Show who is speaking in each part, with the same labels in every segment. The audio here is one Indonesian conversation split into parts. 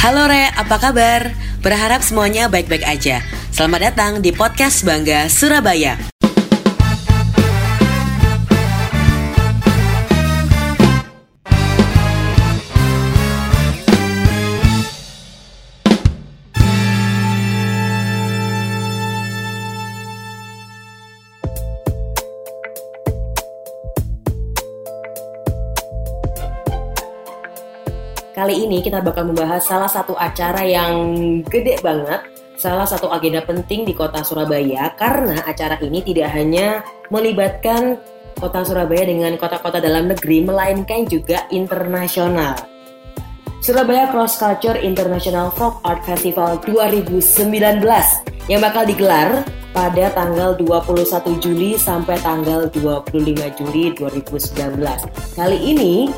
Speaker 1: Halo Re, apa kabar? Berharap semuanya baik-baik aja. Selamat datang di podcast Bangga Surabaya. Kali ini kita bakal membahas salah satu acara yang gede banget, salah satu agenda penting di kota Surabaya karena acara ini tidak hanya melibatkan kota Surabaya dengan kota-kota dalam negeri melainkan juga internasional. Surabaya Cross Culture International Folk Art Festival 2019 yang bakal digelar pada tanggal 21 Juli sampai tanggal 25 Juli 2019. Kali ini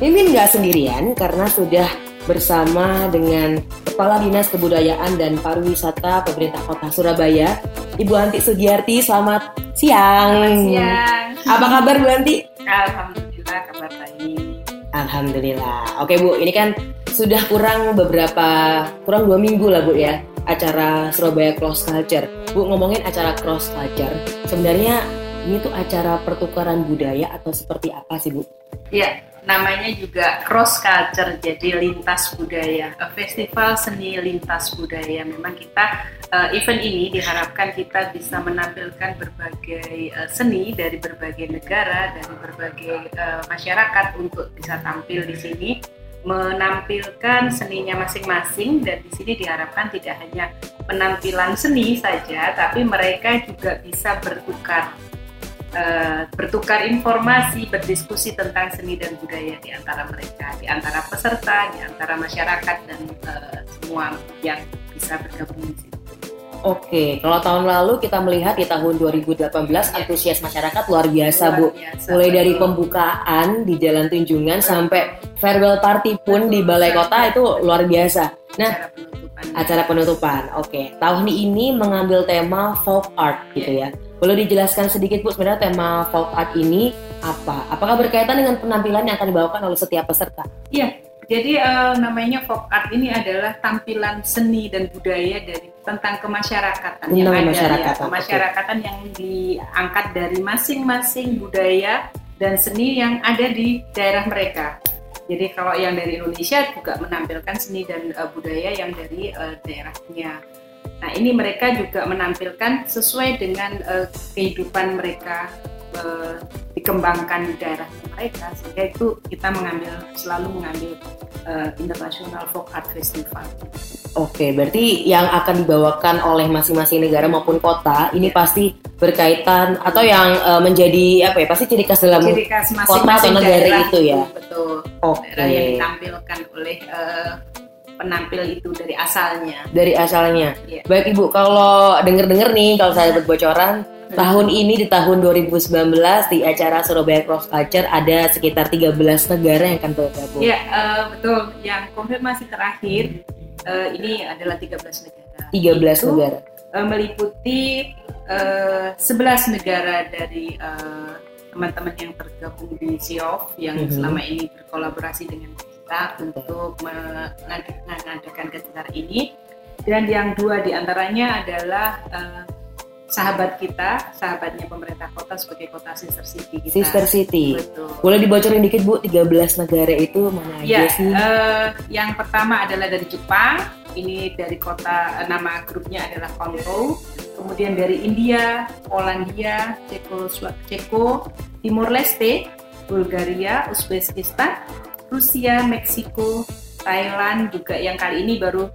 Speaker 1: Mimin nggak sendirian karena sudah bersama dengan Kepala Dinas Kebudayaan dan Pariwisata Pemerintah Kota Surabaya, Ibu Anti Sugiarti. Selamat siang.
Speaker 2: Selamat siang.
Speaker 1: Apa kabar Bu Anti?
Speaker 2: Alhamdulillah kabar baik.
Speaker 1: Alhamdulillah. Oke Bu, ini kan sudah kurang beberapa, kurang dua minggu lah Bu ya acara Surabaya Cross Culture. Bu ngomongin acara Cross Culture, sebenarnya ini tuh acara pertukaran budaya atau seperti apa sih Bu?
Speaker 2: Ya, namanya juga cross culture jadi lintas budaya. Festival seni lintas budaya. Memang kita uh, event ini diharapkan kita bisa menampilkan berbagai uh, seni dari berbagai negara dari berbagai masyarakat untuk bisa tampil di sini menampilkan seninya masing-masing. Dan di sini diharapkan tidak hanya penampilan seni saja tapi mereka juga bisa bertukar uh, bertukar informasi, berdiskusi tentang seni dan budaya di antara mereka, di antara peserta, di antara masyarakat dan uh, semua yang bisa bergabung di situ.
Speaker 1: Oke, kalau tahun lalu kita melihat di tahun 2018 antusias masyarakat luar biasa, luar biasa Bu. Mulai betul. dari pembukaan di Jalan Tunjungan sampai farewell party pun di Balai Kota itu luar biasa. Nah, acara penutupan. Acara penutupan. Oke, tahun ini mengambil tema folk art gitu ya. Boleh dijelaskan sedikit Bu sebenarnya tema folk art ini apa? Apakah berkaitan dengan penampilan yang akan dibawakan oleh setiap peserta?
Speaker 2: Iya, jadi uh, namanya folk art ini adalah tampilan seni dan budaya dari tentang kemasyarakatan tentang yang ada ya, kemasyarakatan okay. yang diangkat dari masing-masing budaya dan seni yang ada di daerah mereka. Jadi kalau yang dari Indonesia juga menampilkan seni dan uh, budaya yang dari uh, daerahnya. Nah, ini mereka juga menampilkan sesuai dengan uh, kehidupan mereka uh, dikembangkan di daerah mereka sehingga itu kita mengambil selalu mengambil uh, International Folk Art Festival.
Speaker 1: Oke, berarti yang akan dibawakan oleh masing-masing negara maupun kota ini pasti berkaitan atau yang uh, menjadi apa ya? Pasti ciri khas dalam ciri khas masing -masing kota atau negara daerah, itu ya.
Speaker 2: Betul. Oke. Okay. yang ditampilkan oleh uh, penampil itu dari asalnya.
Speaker 1: Dari asalnya. Yeah. Baik Ibu, kalau denger-denger nih kalau saya dapat bocoran tahun ini di tahun 2019 di acara Surabaya Cross Culture ada sekitar 13 negara yang akan bergabung.
Speaker 2: Iya, uh, betul. Yang konfirmasi terakhir uh, ini adalah 13 negara.
Speaker 1: 13 itu, negara.
Speaker 2: Uh, meliputi uh, 11 negara dari uh, teman-teman yang tergabung di SIOF yang mm -hmm. selama ini berkolaborasi dengan kita untuk mengadakan kegiatan ini dan yang dua di antaranya adalah uh, sahabat kita, sahabatnya pemerintah kota sebagai kota sister city kita.
Speaker 1: Sister city. Betul. Boleh dibocorin dikit Bu, 13 negara itu mana
Speaker 2: ya,
Speaker 1: aja sih?
Speaker 2: Uh, yang pertama adalah dari Jepang, ini dari kota nama grupnya adalah Konto. Kemudian dari India, Polandia, Ceko, Ceko, Timur Leste, Bulgaria, Uzbekistan, Rusia, Meksiko, Thailand juga yang kali ini baru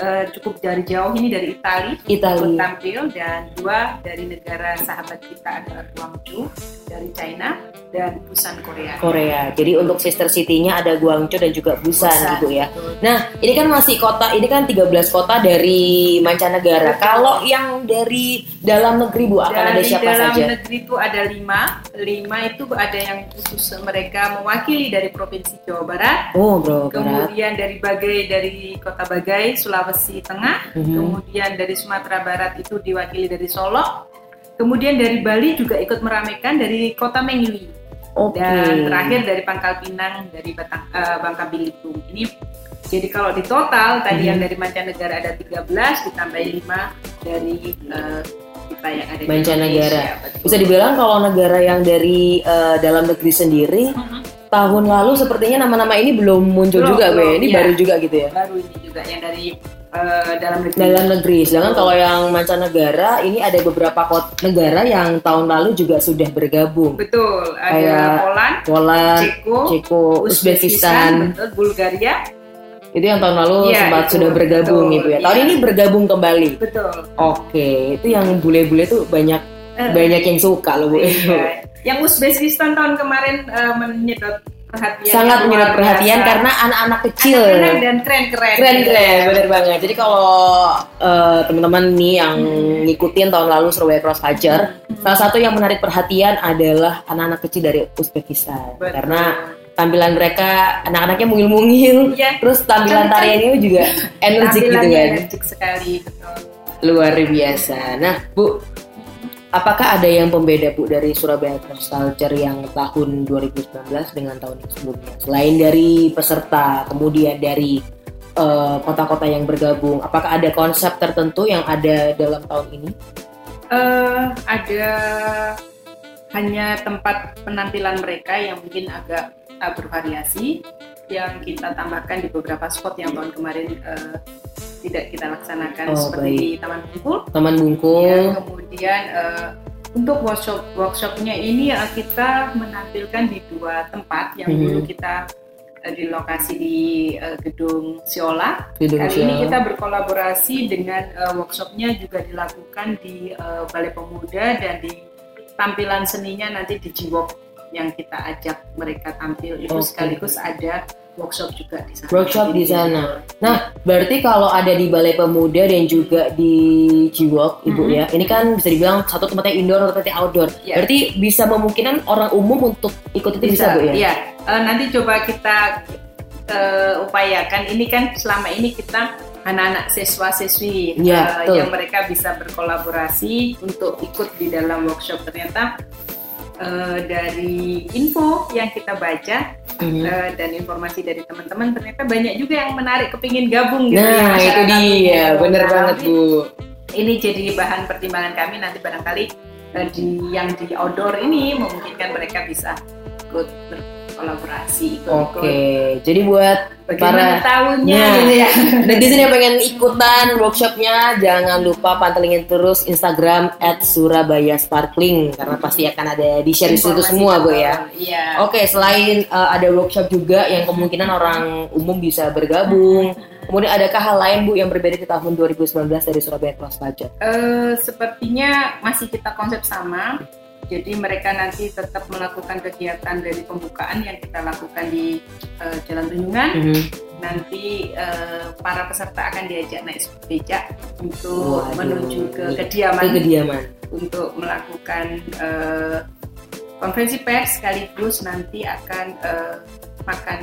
Speaker 2: uh, cukup dari jauh ini dari Italia,
Speaker 1: Itali.
Speaker 2: tampil dan dua dari negara sahabat kita adalah Guangzhou dari China dan Busan Korea.
Speaker 1: Korea. Jadi untuk sister city-nya ada Guangzhou dan juga Busan, Busan gitu ya. Betul. Nah, ini kan masih kota, ini kan 13 kota dari mancanegara. Betul. Kalau yang dari dalam negeri Bu akan dari ada siapa
Speaker 2: saja?
Speaker 1: Dari
Speaker 2: dalam negeri itu ada lima. Lima itu ada yang khusus mereka mewakili dari Provinsi Jawa Barat.
Speaker 1: Oh, Bro.
Speaker 2: Kemudian dari Bagai dari Kota Bagai, Sulawesi Tengah. Mm -hmm. Kemudian dari Sumatera Barat itu diwakili dari Solo. Kemudian dari Bali juga ikut meramaikan dari Kota Mengili. Okay. Dan terakhir dari Pangkal Pinang dari Batang, uh, Bangka Belitung. Ini Jadi kalau di total tadi
Speaker 1: Mhm.
Speaker 2: yang dari mancanegara ada 13 ditambah 5 dari kita yang ada di
Speaker 1: Mancanegara. Bisa dibilang kalau negara yang dari eh, dalam negeri sendiri
Speaker 2: Mhm.
Speaker 1: tahun lalu sepertinya nama-nama ini belum muncul
Speaker 2: Belum,
Speaker 1: juga, ya?
Speaker 2: belum,
Speaker 1: Ini
Speaker 2: iya.
Speaker 1: baru juga gitu ya.
Speaker 2: baru ini juga yang dari eh, dalam negeri.
Speaker 1: Dalam negeri. Sedangkan kalau yang mancanegara ini ada beberapa kota negara yang tahun lalu juga sudah bergabung.
Speaker 2: Betul, ada
Speaker 1: Kayak
Speaker 2: Poland,
Speaker 1: Poland,
Speaker 2: Ceko,
Speaker 1: Ceko, Uzbekistan.
Speaker 2: betul, Bulgaria,
Speaker 1: Itu yang tahun lalu
Speaker 2: Iya,
Speaker 1: sempat
Speaker 2: itu,
Speaker 1: sudah bergabung
Speaker 2: betul,
Speaker 1: Ibu ya. Tahun
Speaker 2: iya.
Speaker 1: ini bergabung kembali.
Speaker 2: betul.
Speaker 1: Oke, itu yang bule-bule tuh banyak
Speaker 2: Eh,
Speaker 1: banyak yang suka loh Bu.
Speaker 2: iya. Yang Uzbekistan tahun kemarin eh, menyedot perhatian.
Speaker 1: Sangat
Speaker 2: luar
Speaker 1: perhatian
Speaker 2: biasa.
Speaker 1: karena anak-anak kecil.
Speaker 2: Anak-anak dan keren-keren.
Speaker 1: keren keren bener banget jadi kalau eh, teman-teman nih yang ngikutin tahun lalu Surabaya Cross Culture salah satu yang menarik perhatian adalah anak-anak kecil dari Uzbekistan
Speaker 2: Betul.
Speaker 1: karena tampilan mereka anak-anaknya mungil-mungil
Speaker 2: Iya.
Speaker 1: terus tampilan
Speaker 2: Kan-
Speaker 1: tariannya juga energik gitu kan
Speaker 2: energik sekali, betul.
Speaker 1: luar biasa nah Bu apakah ada yang pembeda Bu dari Surabaya Cross Culture yang tahun 2019 dengan tahun sebelumnya? Selain dari peserta kemudian dari eh, kota-kota yang bergabung apakah ada konsep tertentu yang ada dalam tahun ini?
Speaker 2: Eh, ada hanya tempat penampilan mereka yang mungkin agak uh, bervariasi yang kita tambahkan di beberapa spot yang tahun kemarin eh, tidak kita laksanakan
Speaker 1: Oh,
Speaker 2: seperti
Speaker 1: baik.
Speaker 2: di Taman Bungkul.
Speaker 1: Taman Bungkul
Speaker 2: Ya, kemudian eh, untuk workshop workshopnya ini eh, kita menampilkan di dua tempat yang
Speaker 1: Mhm.
Speaker 2: dulu kita eh, di lokasi di eh, gedung Siola.
Speaker 1: Gedung
Speaker 2: Kali ini
Speaker 1: Siola.
Speaker 2: kita berkolaborasi dengan eh, workshopnya juga dilakukan di eh, Balai Pemuda dan di tampilan seninya nanti di Jiwok yang kita ajak mereka tampil itu
Speaker 1: Oke.
Speaker 2: sekaligus ada workshop juga di sana.
Speaker 1: Workshop di sana. Nah, berarti kalau ada di Balai Pemuda dan juga di Jiwok, Ibu
Speaker 2: Mhm.
Speaker 1: ya, ini kan bisa dibilang satu tempatnya indoor, satu tempatnya outdoor.
Speaker 2: Iya.
Speaker 1: Berarti bisa memungkinkan orang umum untuk ikut itu bisa, Bu ya?
Speaker 2: Iya. Eh, nanti coba kita eh, upayakan. Ini kan selama ini kita anak-anak siswa-siswi
Speaker 1: Iya,
Speaker 2: eh,
Speaker 1: betul.
Speaker 2: yang mereka bisa berkolaborasi untuk ikut di dalam workshop. Ternyata eh, dari info yang kita baca
Speaker 1: Mhm.
Speaker 2: eh, dan informasi dari teman-teman, ternyata banyak juga yang menarik kepingin gabung gitu. ya,
Speaker 1: Nah, itu
Speaker 2: masyarakat
Speaker 1: dia, bener
Speaker 2: Nah,
Speaker 1: banget Bu.
Speaker 2: ini jadi bahan pertimbangan kami nanti barangkali eh, di yang di outdoor ini memungkinkan mereka bisa ikut berkolaborasi ikut
Speaker 1: Oke, jadi buat
Speaker 2: bagaimana
Speaker 1: Para-
Speaker 2: tahunnya
Speaker 1: Nah.
Speaker 2: gitu ya
Speaker 1: netizen yang pengen ikutan workshopnya, jangan lupa pantengin terus Instagram @surabaya_sparkling karena pasti akan ada di share di situ semua, Bu ya.
Speaker 2: iya
Speaker 1: Oke, selain uh, ada workshop juga yang kemungkinan orang umum bisa bergabung. Kemudian adakah hal lain Bu yang berbeda di tahun 2019 dari Surabaya Cross Culture?
Speaker 2: Eh, sepertinya masih kita konsep sama jadi mereka nanti tetap melakukan kegiatan dari pembukaan yang kita lakukan di eh, Jalan Tunjungan
Speaker 1: Mhm.
Speaker 2: nanti eh, para peserta akan diajak naik becak untuk
Speaker 1: Waduh.
Speaker 2: menuju ke kediaman
Speaker 1: Ke kediaman.
Speaker 2: untuk melakukan eh, konferensi pers sekaligus nanti akan eh, makan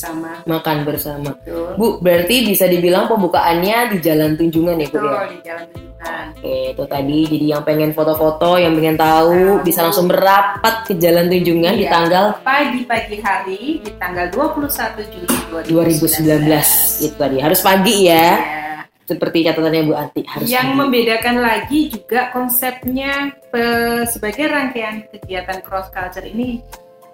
Speaker 2: bersama.
Speaker 1: Makan bersama.
Speaker 2: Betul.
Speaker 1: Bu, berarti bisa dibilang pembukaannya di Jalan Tunjungan ya, Bu
Speaker 2: Betul
Speaker 1: ya?
Speaker 2: di Jalan Tunjungan.
Speaker 1: Oke, itu tadi jadi yang pengen foto-foto, yang pengen tahu
Speaker 2: Tahu.
Speaker 1: bisa langsung merapat ke Jalan Tunjungan di
Speaker 2: Iya.
Speaker 1: tanggal
Speaker 2: Pagi-pagi hari di tanggal 21 Juli
Speaker 1: 2019 itu tadi. Harus pagi ya.
Speaker 2: Ya.
Speaker 1: Seperti catatannya Bu Anti harus
Speaker 2: Yang membedakan lagi juga konsepnya sebagai rangkaian kegiatan cross culture ini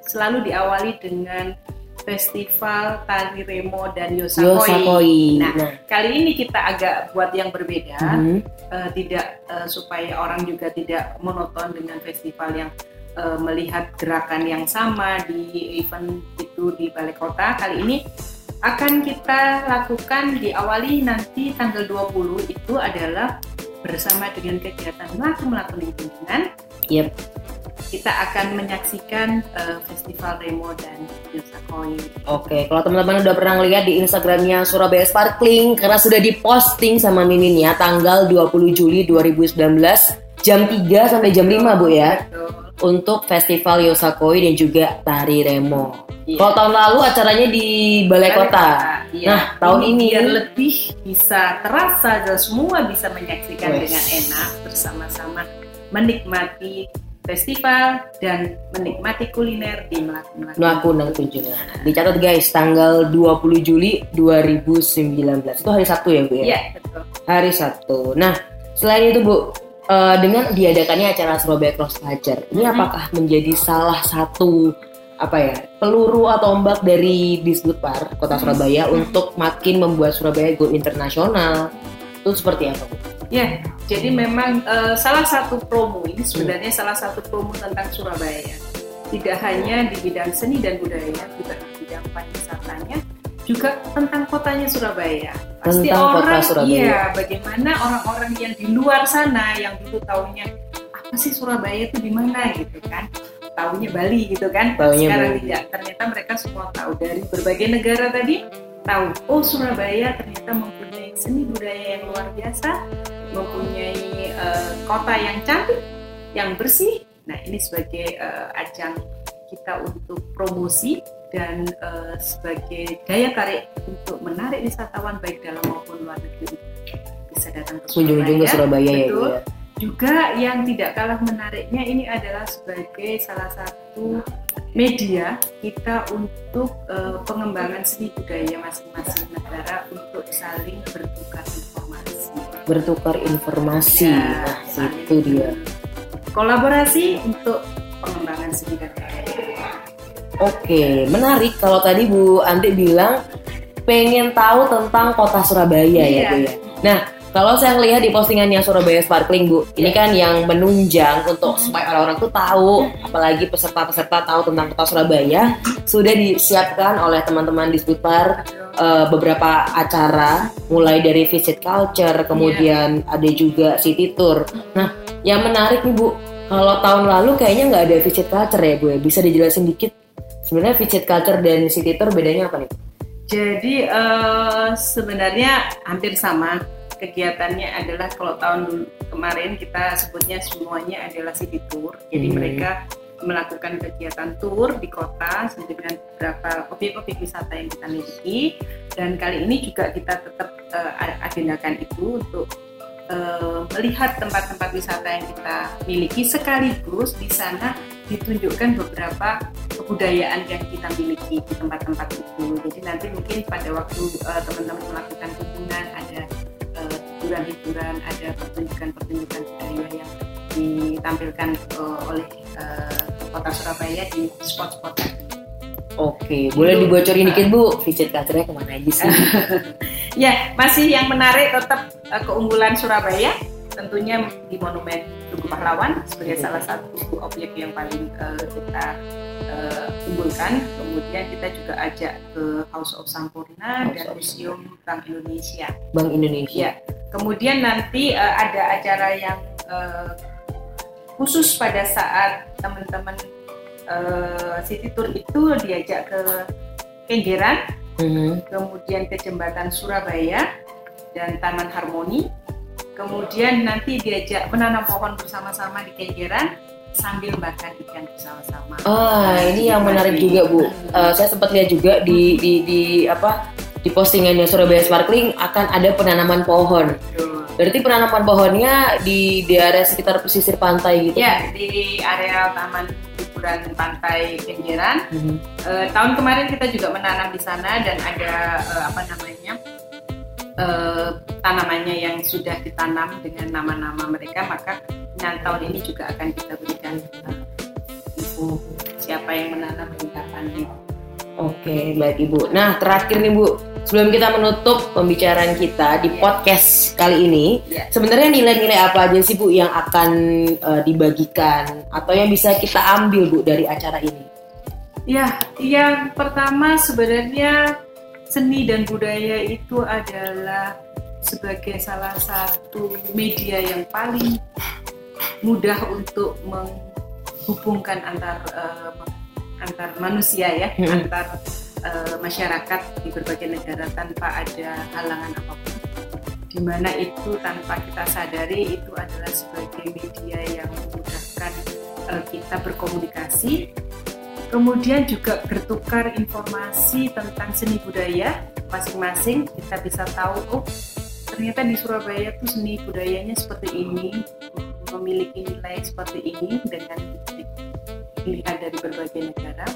Speaker 2: selalu diawali dengan festival tari remo dan yosakoi.
Speaker 1: Yosakoi.
Speaker 2: Nah,
Speaker 1: Nah,
Speaker 2: kali ini kita agak buat yang berbeda,
Speaker 1: mhm.
Speaker 2: eh, tidak eh, supaya orang juga tidak monoton dengan festival yang eh, melihat gerakan yang sama di event itu di balai kota. Kali ini akan kita lakukan diawali nanti tanggal 20 itu adalah bersama dengan kegiatan melaku-melaku lingkungan.
Speaker 1: Yep.
Speaker 2: Kita akan menyaksikan eh, festival remo dan yosakoi.
Speaker 1: Oke, kalau teman-teman udah pernah lihat di Instagramnya Surabaya Sparkling karena sudah diposting sama Mimin ya tanggal 20 Juli 2019 jam 3 sampai jam 5 Bu ya
Speaker 2: Betul.
Speaker 1: untuk Festival Yosakoi dan juga Tari Remo.
Speaker 2: Iya.
Speaker 1: Kalau tahun lalu acaranya di Balai Kota.
Speaker 2: Iya.
Speaker 1: Nah, tahun ini-
Speaker 2: biar lebih bisa terasa dan semua bisa menyaksikan
Speaker 1: Wes.
Speaker 2: dengan enak bersama-sama menikmati festival dan menikmati kuliner di Melaku
Speaker 1: Melaku Nang Tunjungan. Dicatat guys, tanggal 20 Juli 2019. Itu hari Sabtu ya, Bu ya?
Speaker 2: Iya, betul.
Speaker 1: Hari Sabtu. Nah, selain itu Bu, uh, dengan diadakannya acara Surabaya Cross Culture, ini hmm. apakah menjadi salah satu apa ya peluru atau ombak dari Disbudpar Kota Surabaya hmm. untuk makin membuat Surabaya go internasional itu seperti apa Bu?
Speaker 2: Ya, jadi memang uh, salah satu promo ini sebenarnya hmm. salah satu promo tentang Surabaya. Tidak hanya di bidang seni dan budaya, juga di bidang pariwisatanya, juga tentang kotanya Surabaya.
Speaker 1: Pasti tentang orang, kota Surabaya.
Speaker 2: iya, bagaimana orang-orang yang di luar sana yang dulu tahunya apa sih Surabaya itu di mana gitu kan? Tahunya Bali gitu kan? Taunya Sekarang Bali. tidak. Ternyata mereka semua tahu dari berbagai negara tadi tahu. Oh Surabaya ternyata mempunyai seni budaya yang luar biasa mempunyai uh, kota yang cantik, yang bersih. Nah, ini sebagai uh, ajang kita untuk promosi dan uh, sebagai daya tarik untuk menarik wisatawan baik dalam maupun luar negeri bisa datang ke Surabaya.
Speaker 1: ke Surabaya ya,
Speaker 2: Betul. ya. Juga yang tidak kalah menariknya ini adalah sebagai salah satu media kita untuk uh, pengembangan seni budaya masing-masing negara untuk saling bertukar
Speaker 1: bertukar informasi. Ya, nah, itu dia.
Speaker 2: Kolaborasi untuk pengembangan seni dan
Speaker 1: Oke, menarik. Kalau tadi Bu Anti bilang pengen tahu tentang kota Surabaya ya, iya. ya Bu ya. Nah, kalau saya lihat di postingannya Surabaya Sparkling Bu, ini kan yang menunjang untuk supaya orang-orang tuh tahu, apalagi peserta-peserta tahu tentang kota Surabaya, sudah disiapkan oleh teman-teman di Sputpar uh, beberapa acara mulai dari visit culture kemudian yeah. ada juga city tour. Nah yang menarik nih bu kalau tahun lalu kayaknya nggak ada visit culture ya bu ya? Bisa dijelasin dikit? Sebenarnya visit culture dan city tour bedanya apa nih?
Speaker 2: Jadi uh, sebenarnya hampir sama. Kegiatannya adalah kalau tahun dulu kemarin kita sebutnya semuanya adalah city tour. Jadi hmm. mereka melakukan kegiatan tour di kota dengan beberapa objek-objek wisata yang kita miliki dan kali ini juga kita tetap uh, agendakan itu untuk uh, melihat tempat-tempat wisata yang kita miliki sekaligus di sana ditunjukkan beberapa kebudayaan yang kita miliki di tempat-tempat itu. Jadi nanti mungkin pada waktu uh, teman-teman melakukan kunjungan ada hiburan-hiburan, ada pertunjukan-pertunjukan budaya yang ditampilkan uh, oleh uh, kota Surabaya di spot-spot tadi.
Speaker 1: Oke, boleh dibocorin dikit Bu, visit culture ke mana aja sih?
Speaker 2: ya, masih yang menarik tetap uh, keunggulan Surabaya, tentunya di Monumen Tugu Pahlawan sebagai salah satu objek yang paling uh, kita uh, unggulkan. Kemudian kita juga ajak ke House of Sampurna House dan of Museum Bank Indonesia.
Speaker 1: Bank Indonesia.
Speaker 2: Ya. Kemudian nanti uh, ada acara yang uh, khusus pada saat teman-teman uh, city tour itu diajak ke Kenjeran, mm-hmm. kemudian ke jembatan Surabaya dan Taman Harmoni, kemudian nanti diajak menanam pohon bersama-sama di Kenjeran sambil makan ikan bersama-sama.
Speaker 1: Ah, ini yang menarik juga bu. Uh, saya sempat lihat juga di di di apa di postingannya Surabaya Sparkling akan ada penanaman pohon. Betul Berarti penanaman pohonnya di di area sekitar pesisir pantai gitu?
Speaker 2: Ya, di area taman hiburan pantai Kenjeran. Mm -hmm. e, tahun kemarin kita juga menanam di sana dan ada e, apa namanya e, tanamannya yang sudah ditanam dengan nama-nama mereka. Maka tahun ini juga akan kita berikan info siapa yang menanam kapan.
Speaker 1: Oke, baik Ibu. Nah, terakhir nih Bu, sebelum kita menutup pembicaraan kita di podcast kali ini, yeah. sebenarnya nilai-nilai apa aja sih Bu yang akan uh, dibagikan atau yang bisa kita ambil Bu dari acara ini?
Speaker 2: Ya, yang pertama sebenarnya seni dan budaya itu adalah sebagai salah satu media yang paling mudah untuk menghubungkan antar uh, antar manusia ya, antar uh, masyarakat di berbagai negara tanpa ada halangan apa pun. Di mana itu tanpa kita sadari itu adalah sebagai media yang memudahkan uh, kita berkomunikasi, kemudian juga bertukar informasi tentang seni budaya masing-masing. Kita bisa tahu, oh ternyata di Surabaya tuh seni budayanya seperti ini, memiliki nilai seperti ini dengan pilihan dari berbagai negara.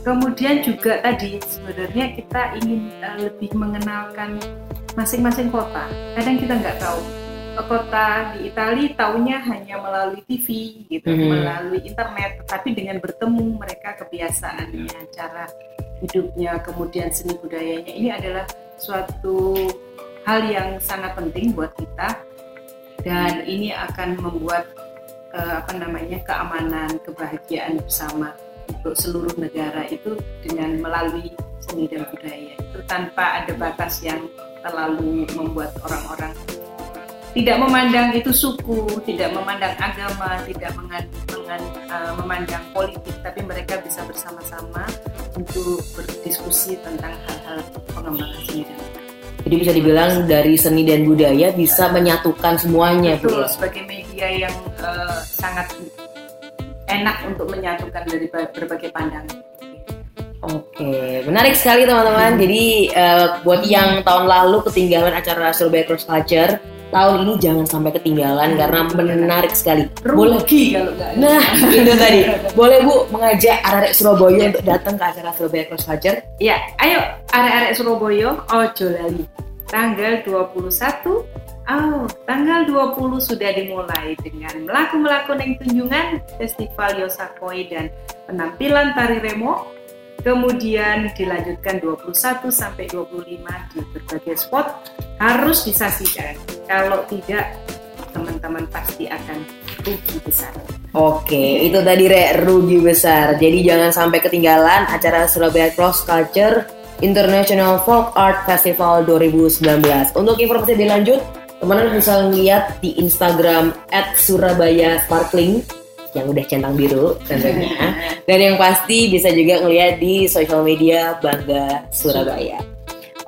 Speaker 2: Kemudian juga tadi sebenarnya kita ingin uh, lebih mengenalkan masing-masing kota. Kadang kita nggak tahu. Kota di Italia taunya hanya melalui TV gitu, hmm. melalui internet, tetapi dengan bertemu mereka kebiasaannya, cara hidupnya, kemudian seni budayanya. Ini adalah suatu hal yang sangat penting buat kita. Dan ini akan membuat uh, apa namanya keamanan, kebahagiaan bersama untuk seluruh negara itu dengan melalui seni dan budaya itu tanpa ada batas yang terlalu membuat orang-orang tidak memandang itu suku, tidak memandang agama, tidak mengan, mengan, uh, memandang politik, tapi mereka bisa bersama-sama untuk berdiskusi tentang hal-hal pengembangan seni dan budaya.
Speaker 1: Jadi bisa dibilang dari seni dan budaya bisa menyatukan semuanya.
Speaker 2: Betul, sebagai media yang uh, sangat enak untuk menyatukan dari berbagai pandangan.
Speaker 1: Oke, menarik sekali teman-teman. Hmm. Jadi uh, buat yang tahun lalu ketinggalan acara Surabaya Cross Culture, tahun ini jangan sampai ketinggalan karena menarik sekali.
Speaker 2: Rugi kalau
Speaker 1: Nah, itu tadi. Boleh Bu mengajak arek Surabaya untuk datang ke acara Surabaya Cross Culture?
Speaker 2: Ya, ayo arek-arek Surabaya ojo lali. Tanggal 21 Oh, tanggal 20 sudah dimulai dengan melaku-melaku neng tunjungan Festival Yosakoi dan penampilan tari remo. Kemudian dilanjutkan 21 sampai 25 di berbagai spot harus disaksikan. Kalau tidak, teman-teman pasti akan rugi besar.
Speaker 1: Oke, itu tadi re rugi besar. Jadi jangan sampai ketinggalan acara Surabaya Cross Culture International Folk Art Festival 2019. Untuk informasi lebih lanjut, teman-teman bisa lihat di Instagram @surabaya_sparkling yang udah centang biru tentunya. Dan yang pasti bisa juga ngeliat di sosial media Bangga Surabaya.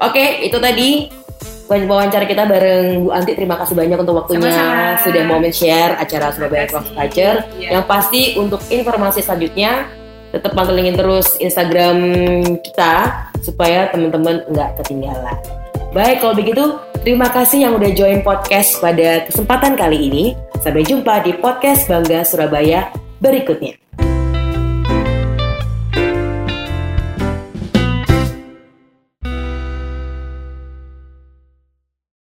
Speaker 1: Oke, itu tadi wawancara kita bareng Bu Anti. Terima kasih banyak untuk waktunya Sama-sama. sudah mau share acara Surabaya Cross Culture. Ya. Yang pasti untuk informasi selanjutnya tetap pantengin terus Instagram kita supaya teman-teman nggak ketinggalan. Baik, kalau begitu terima kasih yang udah join podcast pada kesempatan kali ini. Sampai jumpa di podcast Bangga Surabaya berikutnya.